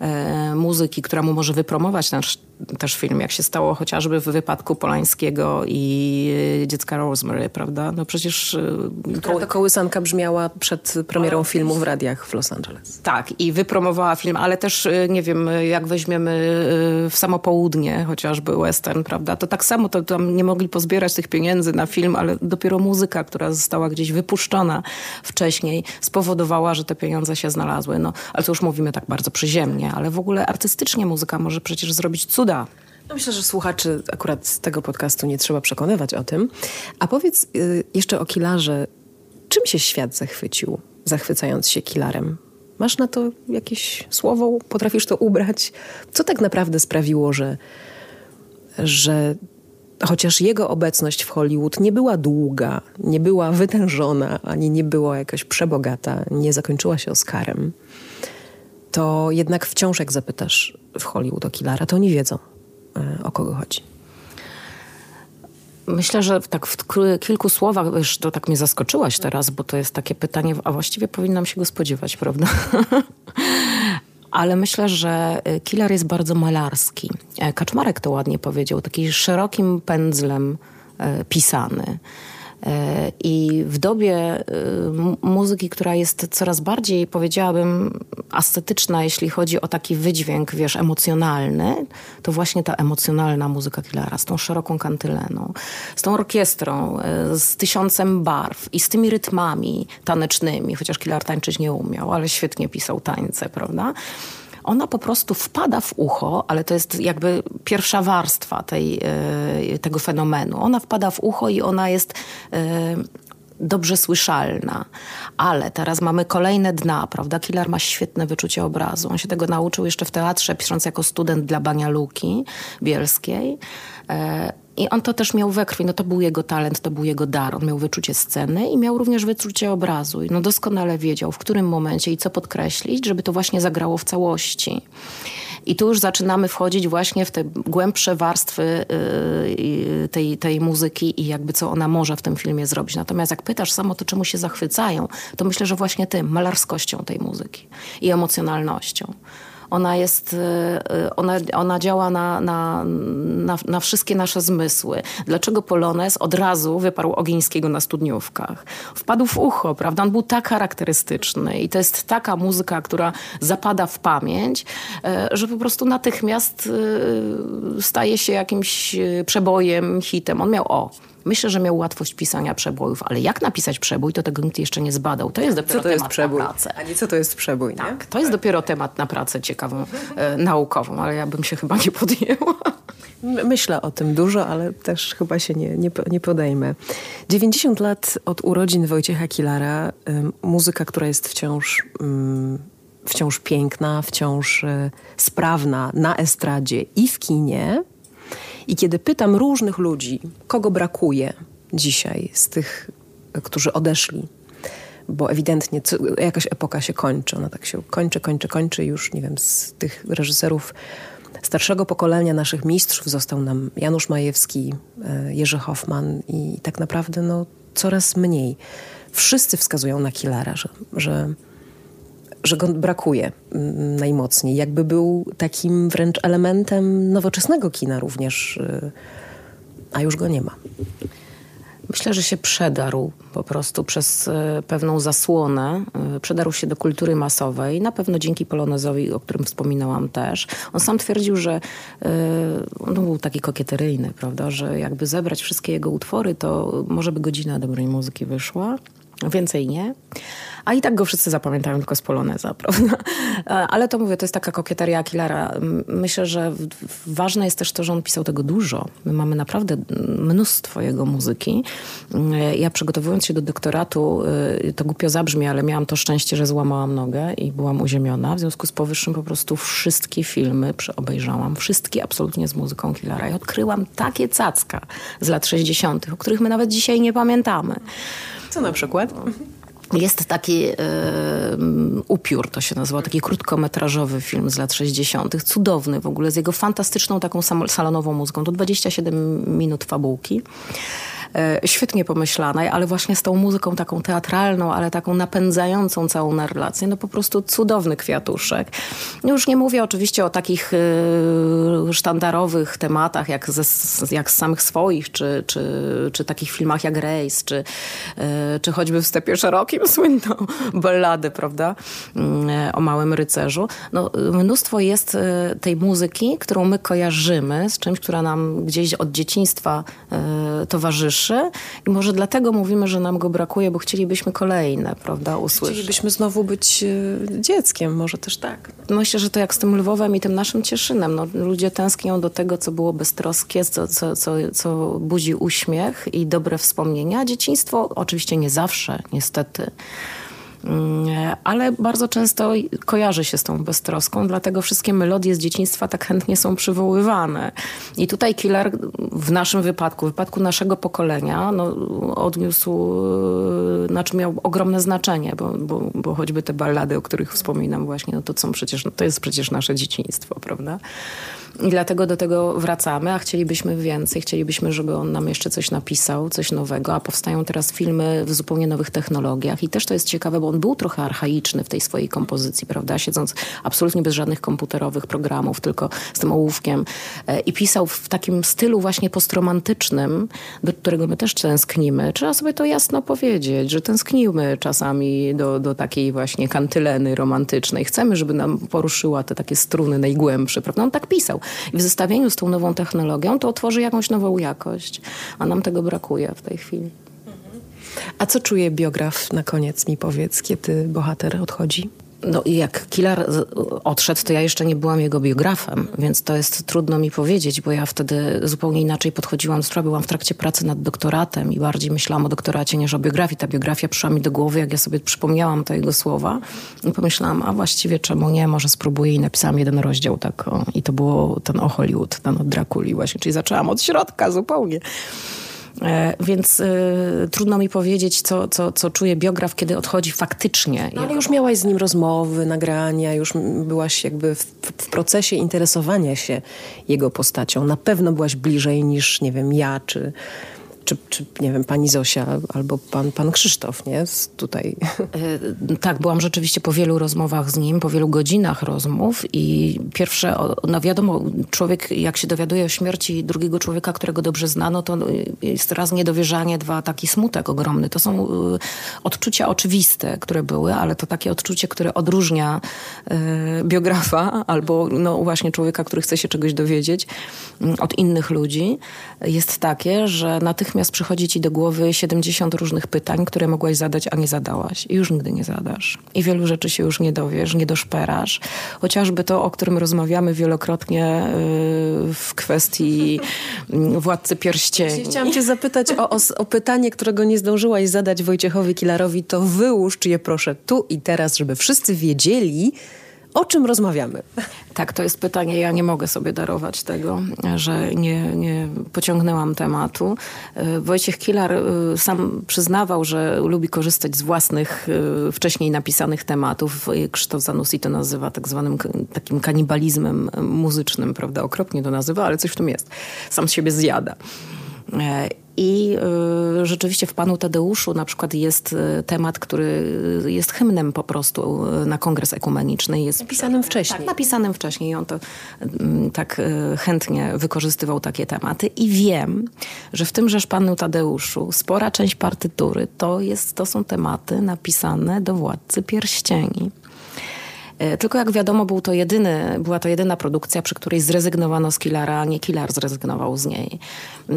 e, muzyki, która mu może wypromować nasz też film, jak się stało chociażby w wypadku Polańskiego i e, dziecka Rosemary, prawda? No przecież... E, koły... Ta kołysanka brzmiała przed premierą filmu w radiach w Los Angeles. Tak, i wypromowała film, ale też, e, nie wiem, jak weźmiemy w samo południe chociażby western, prawda? To tak samo, to tam nie mogli pozbierać tych pieniędzy na film, ale dopiero muzyka, która została gdzieś wypuszczona wcześniej, spowodowała, że te pieniądze się znalazły. No, ale to już mówimy tak bardzo przyziemnie, ale w ogóle artystycznie muzyka może przecież zrobić cud cuda. No myślę, że słuchaczy akurat z tego podcastu nie trzeba przekonywać o tym. A powiedz y, jeszcze o Kilarze. Czym się świat zachwycił, zachwycając się Kilarem? Masz na to jakieś słowo? Potrafisz to ubrać? Co tak naprawdę sprawiło, że, że chociaż jego obecność w Hollywood nie była długa, nie była wytężona, ani nie była jakaś przebogata, nie zakończyła się Oscarem, to jednak wciąż jak zapytasz w Hollywood o Killara, to oni wiedzą, e, o kogo chodzi. Myślę, że tak w kilku słowach, już to tak mnie zaskoczyłaś teraz, bo to jest takie pytanie, a właściwie powinnam się go spodziewać, prawda? Ale myślę, że e, Killer jest bardzo malarski. E, Kaczmarek to ładnie powiedział, taki szerokim pędzlem pisany. E, I w dobie e, muzyki, która jest coraz bardziej, powiedziałabym, ascetyczna, jeśli chodzi o taki wydźwięk, wiesz, emocjonalny, to właśnie ta emocjonalna muzyka Killera z tą szeroką kantyleną, z tą orkiestrą, e, z tysiącem barw i z tymi rytmami tanecznymi, chociaż Killer tańczyć nie umiał, ale świetnie pisał tańce, prawda? Ona po prostu wpada w ucho, ale to jest jakby pierwsza warstwa tej, e, tego fenomenu. Ona wpada w ucho i ona jest e, dobrze słyszalna. Ale teraz mamy kolejne dna, prawda? Killer ma świetne wyczucie obrazu. On się tego nauczył jeszcze w teatrze, pisząc jako student dla Banialuki Bielskiej. I on to też miał we krwi, no to był jego talent, to był jego dar. On miał wyczucie sceny i miał również wyczucie obrazu. No doskonale wiedział, w którym momencie i co podkreślić, żeby to właśnie zagrało w całości. I tu już zaczynamy wchodzić właśnie w te głębsze warstwy yy, tej, tej muzyki i jakby co ona może w tym filmie zrobić. Natomiast jak pytasz samo to, czemu się zachwycają, to myślę, że właśnie tym, malarskością tej muzyki i emocjonalnością. Ona jest, e, ona, ona działa na, na, na, na wszystkie nasze zmysły. Dlaczego Polones od razu wyparł Ogińskiego na studniówkach? Wpadł w ucho, prawda? On był tak charakterystyczny i to jest taka muzyka, która zapada w pamięć, e, że po prostu natychmiast e, staje się jakimś przebojem, hitem. On miał o, Myślę, że miał łatwość pisania przebojów, ale jak napisać przebój, to tego nikt jeszcze nie zbadał. To jest dopiero co to temat jest na pracę. A nie co to jest przebój, nie? Tak, to jest dopiero temat na pracę ciekawą, e, naukową, ale ja bym się chyba nie podjęła. Myślę o tym dużo, ale też chyba się nie, nie, nie podejmę. 90 lat od urodzin Wojciecha Kilara, y, muzyka, która jest wciąż... Y, wciąż piękna, wciąż y, sprawna na estradzie i w kinie, i kiedy pytam różnych ludzi, kogo brakuje dzisiaj z tych, którzy odeszli, bo ewidentnie jakaś epoka się kończy, ona tak się kończy, kończy, kończy już, nie wiem, z tych reżyserów starszego pokolenia naszych mistrzów został nam Janusz Majewski, e, Jerzy Hoffman i tak naprawdę no, coraz mniej. Wszyscy wskazują na Killara, że, że że go brakuje mm, najmocniej. Jakby był takim wręcz elementem nowoczesnego kina również, y, a już go nie ma. Myślę, że się przedarł po prostu przez y, pewną zasłonę. Y, przedarł się do kultury masowej, na pewno dzięki Polonezowi, o którym wspominałam też. On sam twierdził, że on był taki kokieteryjny, prawda, że jakby zebrać wszystkie jego utwory, to może by godzina dobrej muzyki wyszła. Więcej nie. A i tak go wszyscy zapamiętają tylko z Poloneza, prawda? Ale to mówię, to jest taka kokieteria Killera. Myślę, że ważne jest też to, że on pisał tego dużo. My mamy naprawdę mnóstwo jego muzyki. Ja przygotowując się do doktoratu, y, to głupio zabrzmi, ale miałam to szczęście, że złamałam nogę i byłam uziemiona. W związku z powyższym po prostu wszystkie filmy obejrzałam. Wszystkie absolutnie z muzyką Killera. I odkryłam takie cacka z lat 60., o których my nawet dzisiaj nie pamiętamy. Co na przykład? Jest taki y, Upiór, to się nazywa, taki krótkometrażowy film z lat 60., cudowny w ogóle, z jego fantastyczną taką salonową muzyką. To 27 minut fabułki. E, świetnie pomyślanej, ale właśnie z tą muzyką taką teatralną, ale taką napędzającą całą narrację. No po prostu cudowny kwiatuszek. Już nie mówię oczywiście o takich e, sztandarowych tematach, jak, ze, jak z samych swoich, czy, czy, czy takich filmach jak Race, czy, e, czy choćby w Stepie Szerokim słynną balladę, prawda, mm, o Małym Rycerzu. No, mnóstwo jest tej muzyki, którą my kojarzymy z czymś, która nam gdzieś od dzieciństwa towarzyszy i może dlatego mówimy, że nam go brakuje, bo chcielibyśmy kolejne, prawda, usłyszeć. Chcielibyśmy znowu być e, dzieckiem, może też tak. Myślę, że to jak z tym Lwowem i tym naszym Cieszynem. No, ludzie tęsknią do tego, co było beztroskie, co, co, co, co budzi uśmiech i dobre wspomnienia. Dzieciństwo oczywiście nie zawsze, niestety ale bardzo często kojarzy się z tą beztroską, dlatego wszystkie melodie z dzieciństwa tak chętnie są przywoływane. I tutaj Killer w naszym wypadku, w wypadku naszego pokolenia, no, odniósł, e, znaczy miał ogromne znaczenie, bo, bo, bo choćby te ballady, o których wspominam właśnie, no to są przecież, to jest przecież nasze dzieciństwo, prawda? I dlatego do tego wracamy, a chcielibyśmy więcej. Chcielibyśmy, żeby on nam jeszcze coś napisał, coś nowego, a powstają teraz filmy w zupełnie nowych technologiach. I też to jest ciekawe, bo on był trochę archaiczny w tej swojej kompozycji, prawda? Siedząc absolutnie bez żadnych komputerowych programów, tylko z tym ołówkiem. E, I pisał w takim stylu właśnie postromantycznym, do którego my też tęsknimy. Trzeba sobie to jasno powiedzieć, że tęsknimy czasami do, do takiej właśnie kantyleny romantycznej. Chcemy, żeby nam poruszyła te takie struny najgłębsze, prawda? On tak pisał. I w zestawieniu z tą nową technologią to otworzy jakąś nową jakość, a nam tego brakuje w tej chwili. A co czuje biograf na koniec, mi powiedz, kiedy bohater odchodzi? No i jak Killer odszedł, to ja jeszcze nie byłam jego biografem, więc to jest trudno mi powiedzieć, bo ja wtedy zupełnie inaczej podchodziłam do sprawy. Byłam w trakcie pracy nad doktoratem i bardziej myślałam o doktoracie niż o biografii. Ta biografia przyszła mi do głowy, jak ja sobie przypomniałam te jego słowa i pomyślałam, a właściwie czemu nie, może spróbuję i napisałam jeden rozdział tak o, i to było ten o Hollywood, ten o Drakuli właśnie, czyli zaczęłam od środka zupełnie. E, więc y, trudno mi powiedzieć, co, co, co czuje biograf, kiedy odchodzi faktycznie. No, ale już miałaś z nim rozmowy, nagrania, już byłaś jakby w, w, procesie interesowania się jego postacią. Na pewno byłaś bliżej niż, nie wiem, ja czy czy, czy nie wiem, pani Zosia albo pan, pan Krzysztof, nie? tutaj. E, tak, byłam rzeczywiście po wielu rozmowach z nim, po wielu godzinach rozmów i pierwsze, no wiadomo, człowiek jak się dowiaduje o śmierci drugiego człowieka, którego dobrze znano, to jest raz niedowierzanie, dwa taki smutek ogromny. To są e, odczucia oczywiste, które były, ale to takie odczucie, które odróżnia e, biografa albo no właśnie człowieka, który chce się czegoś dowiedzieć od innych ludzi, jest takie, że natychmiast natychmiast przychodzi ci do głowy 70 różnych pytań, które mogłaś zadać, a nie zadałaś. I już nigdy nie zadasz. I wielu rzeczy się już nie dowiesz, nie doszperasz. Chociażby to, o którym rozmawiamy wielokrotnie y, w kwestii mm, Władcy Pierścieni. Chciałam cię zapytać o, o, pytanie, którego nie zdążyłaś zadać Wojciechowi Kilarowi. To wyłóż je proszę tu i teraz, żeby wszyscy wiedzieli, o czym rozmawiamy? Tak, to jest pytanie. Ja nie mogę sobie darować tego, że nie, nie pociągnęłam tematu. E, Wojciech Kilar e, sam przyznawał, że lubi korzystać z własnych e, wcześniej napisanych tematów. Krzysztof Zanussi to nazywa tak zwanym takim kanibalizmem muzycznym, prawda? Okropnie to nazywa, ale coś w tym jest. Sam siebie zjada. I y, rzeczywiście w Panu Tadeuszu na przykład jest y, temat, który jest hymnem po prostu y, na kongres ekumeniczny. Jest napisanym wcześniej. Tak, napisanym wcześniej. I on to tak chętnie wykorzystywał takie tematy. I wiem, że w tymże Panu Tadeuszu spora część partytury to, jest, to są tematy napisane do Władcy Pierścieni. E, tylko jak wiadomo, był to jedyny, była to jedyna produkcja, przy której zrezygnowano z Killara, a nie Killar zrezygnował z niej.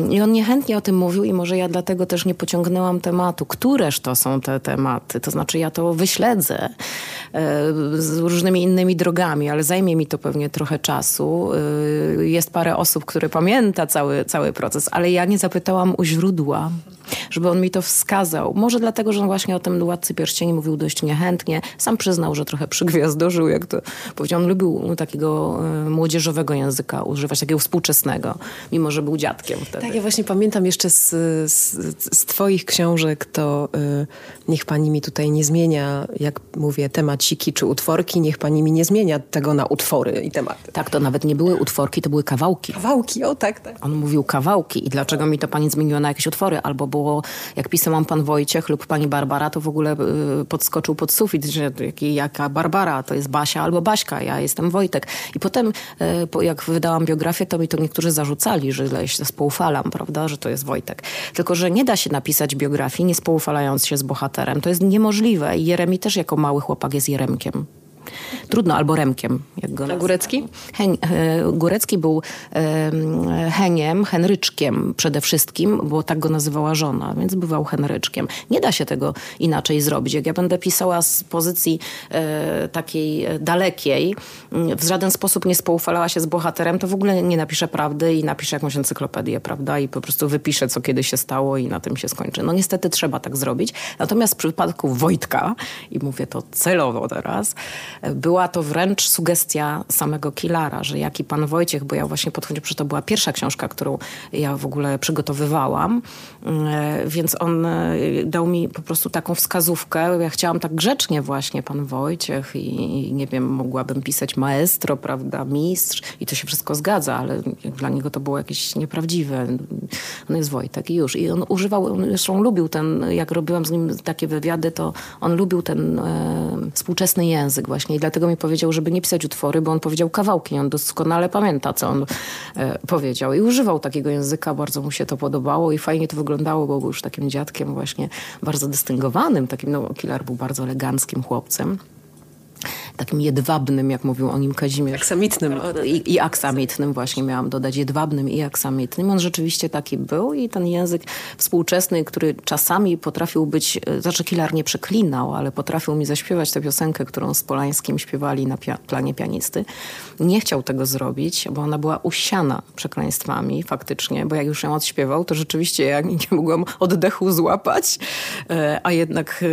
I on niechętnie o tym mówił i może ja dlatego też nie pociągnęłam tematu. Któreż to są te tematy? To znaczy ja to wyśledzę e, z różnymi innymi drogami, ale zajmie mi to pewnie trochę czasu. E, jest parę osób, które pamięta cały, cały proces, ale ja nie zapytałam u źródła żeby on mi to wskazał. Może dlatego, że on właśnie o tym Władcy Pierścieni mówił dość niechętnie. Sam przyznał, że trochę przygwiazdożył, jak to powiedział. On lubił takiego e, młodzieżowego języka używać, takiego współczesnego, mimo że był dziadkiem wtedy. Tak, ja właśnie pamiętam jeszcze z, z, z twoich książek, to y, niech pani mi tutaj nie zmienia, jak mówię, temaciki czy utworki, niech pani mi nie zmienia tego na utwory i tematy. Tak, to nawet nie były utworki, to były kawałki. Kawałki, o tak, tak. On mówił kawałki i dlaczego mi to pani zmieniła na jakieś utwory, albo było, jak pisałam pan Wojciech lub pani Barbara, to w ogóle y, podskoczył pod sufit, że jaka Barbara, to jest Basia albo Baśka, ja jestem Wojtek. I potem, y, jak wydałam biografię, to mi to niektórzy zarzucali, że źle się spoufalam, prawda, że to jest Wojtek. Tylko, że nie da się napisać biografii, nie spoufalając się z bohaterem. To jest niemożliwe. I Jeremi też jako mały chłopak jest Jeremkiem. Trudno, albo Remkiem. Jak go A Górecki? Hen, e, Górecki był e, Heniem, Henryczkiem przede wszystkim, bo tak go nazywała żona, więc bywał Henryczkiem. Nie da się tego inaczej zrobić. Jak ja będę pisała z pozycji e, takiej dalekiej, w żaden sposób nie spoufalała się z bohaterem, to w ogóle nie napiszę prawdy i napiszę jakąś encyklopedię, prawda? I po prostu wypiszę, co kiedyś się stało i na tym się skończy. No niestety trzeba tak zrobić. Natomiast w przypadku Wojtka, i mówię to celowo teraz, była to wręcz sugestia samego Kilara, że jaki pan Wojciech, bo ja właśnie podchodziłam, że to była pierwsza książka, którą ja w ogóle przygotowywałam, e, więc on e, dał mi po prostu taką wskazówkę. Ja chciałam tak grzecznie właśnie pan Wojciech i nie wiem, mogłabym pisać maestro, prawda, mistrz i to się wszystko zgadza, ale dla niego to było jakieś nieprawdziwe. On jest Wojtek i już. I on używał, on zresztą lubił ten, jak robiłam z nim takie wywiady, to on lubił ten e, współczesny język właśnie i dlatego mi powiedział, żeby nie pisać utwory, bo on powiedział kawałki. On doskonale pamięta, co on e, powiedział. I używał takiego języka, bardzo mu się to podobało i fajnie to wyglądało, bo był już takim dziadkiem właśnie bardzo dystyngowanym. Takim, no, Kilar był bardzo eleganckim chłopcem takim jedwabnym, jak mówił o nim Kazimierz. Aksamitnym. I, I, aksamitnym właśnie miałam dodać, jedwabnym i aksamitnym. On rzeczywiście taki był i ten język współczesny, który czasami potrafił być, e, znaczy Kilar nie przeklinał, ale potrafił mi zaśpiewać tę piosenkę, którą z Polańskim śpiewali na pia planie pianisty. Nie chciał tego zrobić, bo ona była usiana przekleństwami faktycznie, bo jak już ją odśpiewał, to rzeczywiście ja nie mogłam oddechu złapać, e, a jednak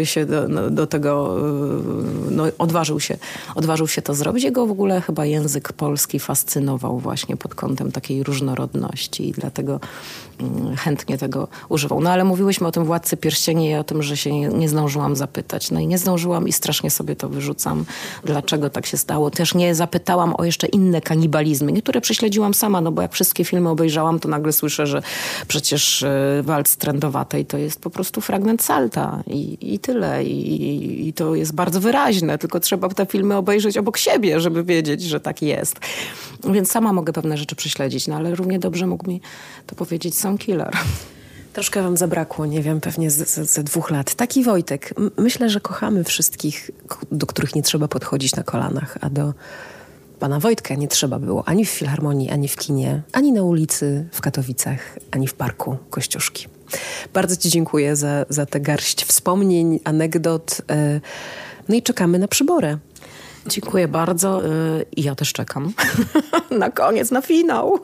e, się do, do tego no, odważył się, odważył się to zrobić. Jego w ogóle chyba język polski fascynował właśnie pod kątem takiej różnorodności i dlatego mm, chętnie tego używał. No ale mówiłyśmy o tym Władcy Pierścieni i o tym, że się nie, nie zdążyłam zapytać. No i nie zdążyłam i strasznie sobie to wyrzucam, dlaczego tak się stało. Też nie zapytałam o jeszcze inne kanibalizmy. Niektóre prześledziłam sama, no bo jak wszystkie filmy obejrzałam, to nagle słyszę, że przecież y, walc trendowatej to jest po prostu fragment salta i, i tyle. I, I to jest bardzo wyraźne tylko trzeba te filmy obejrzeć obok siebie, żeby wiedzieć, że tak jest. Więc sama mogę pewne rzeczy prześledzić, no ale równie dobrze mógł mi to powiedzieć sam killer. Troszkę wam zabrakło, nie wiem, pewnie ze dwóch lat. Taki Wojtek. Myślę, że kochamy wszystkich, do których nie trzeba podchodzić na kolanach, a do pana Wojtka nie trzeba było ani w filharmonii, ani w kinie, ani na ulicy w Katowicach, ani w parku Kościuszki. Bardzo ci dziękuję za, za tę garść wspomnień, anegdot. Yy, no i czekamy na przyborę. Dziękuję bardzo i ja też czekam na koniec, na finał.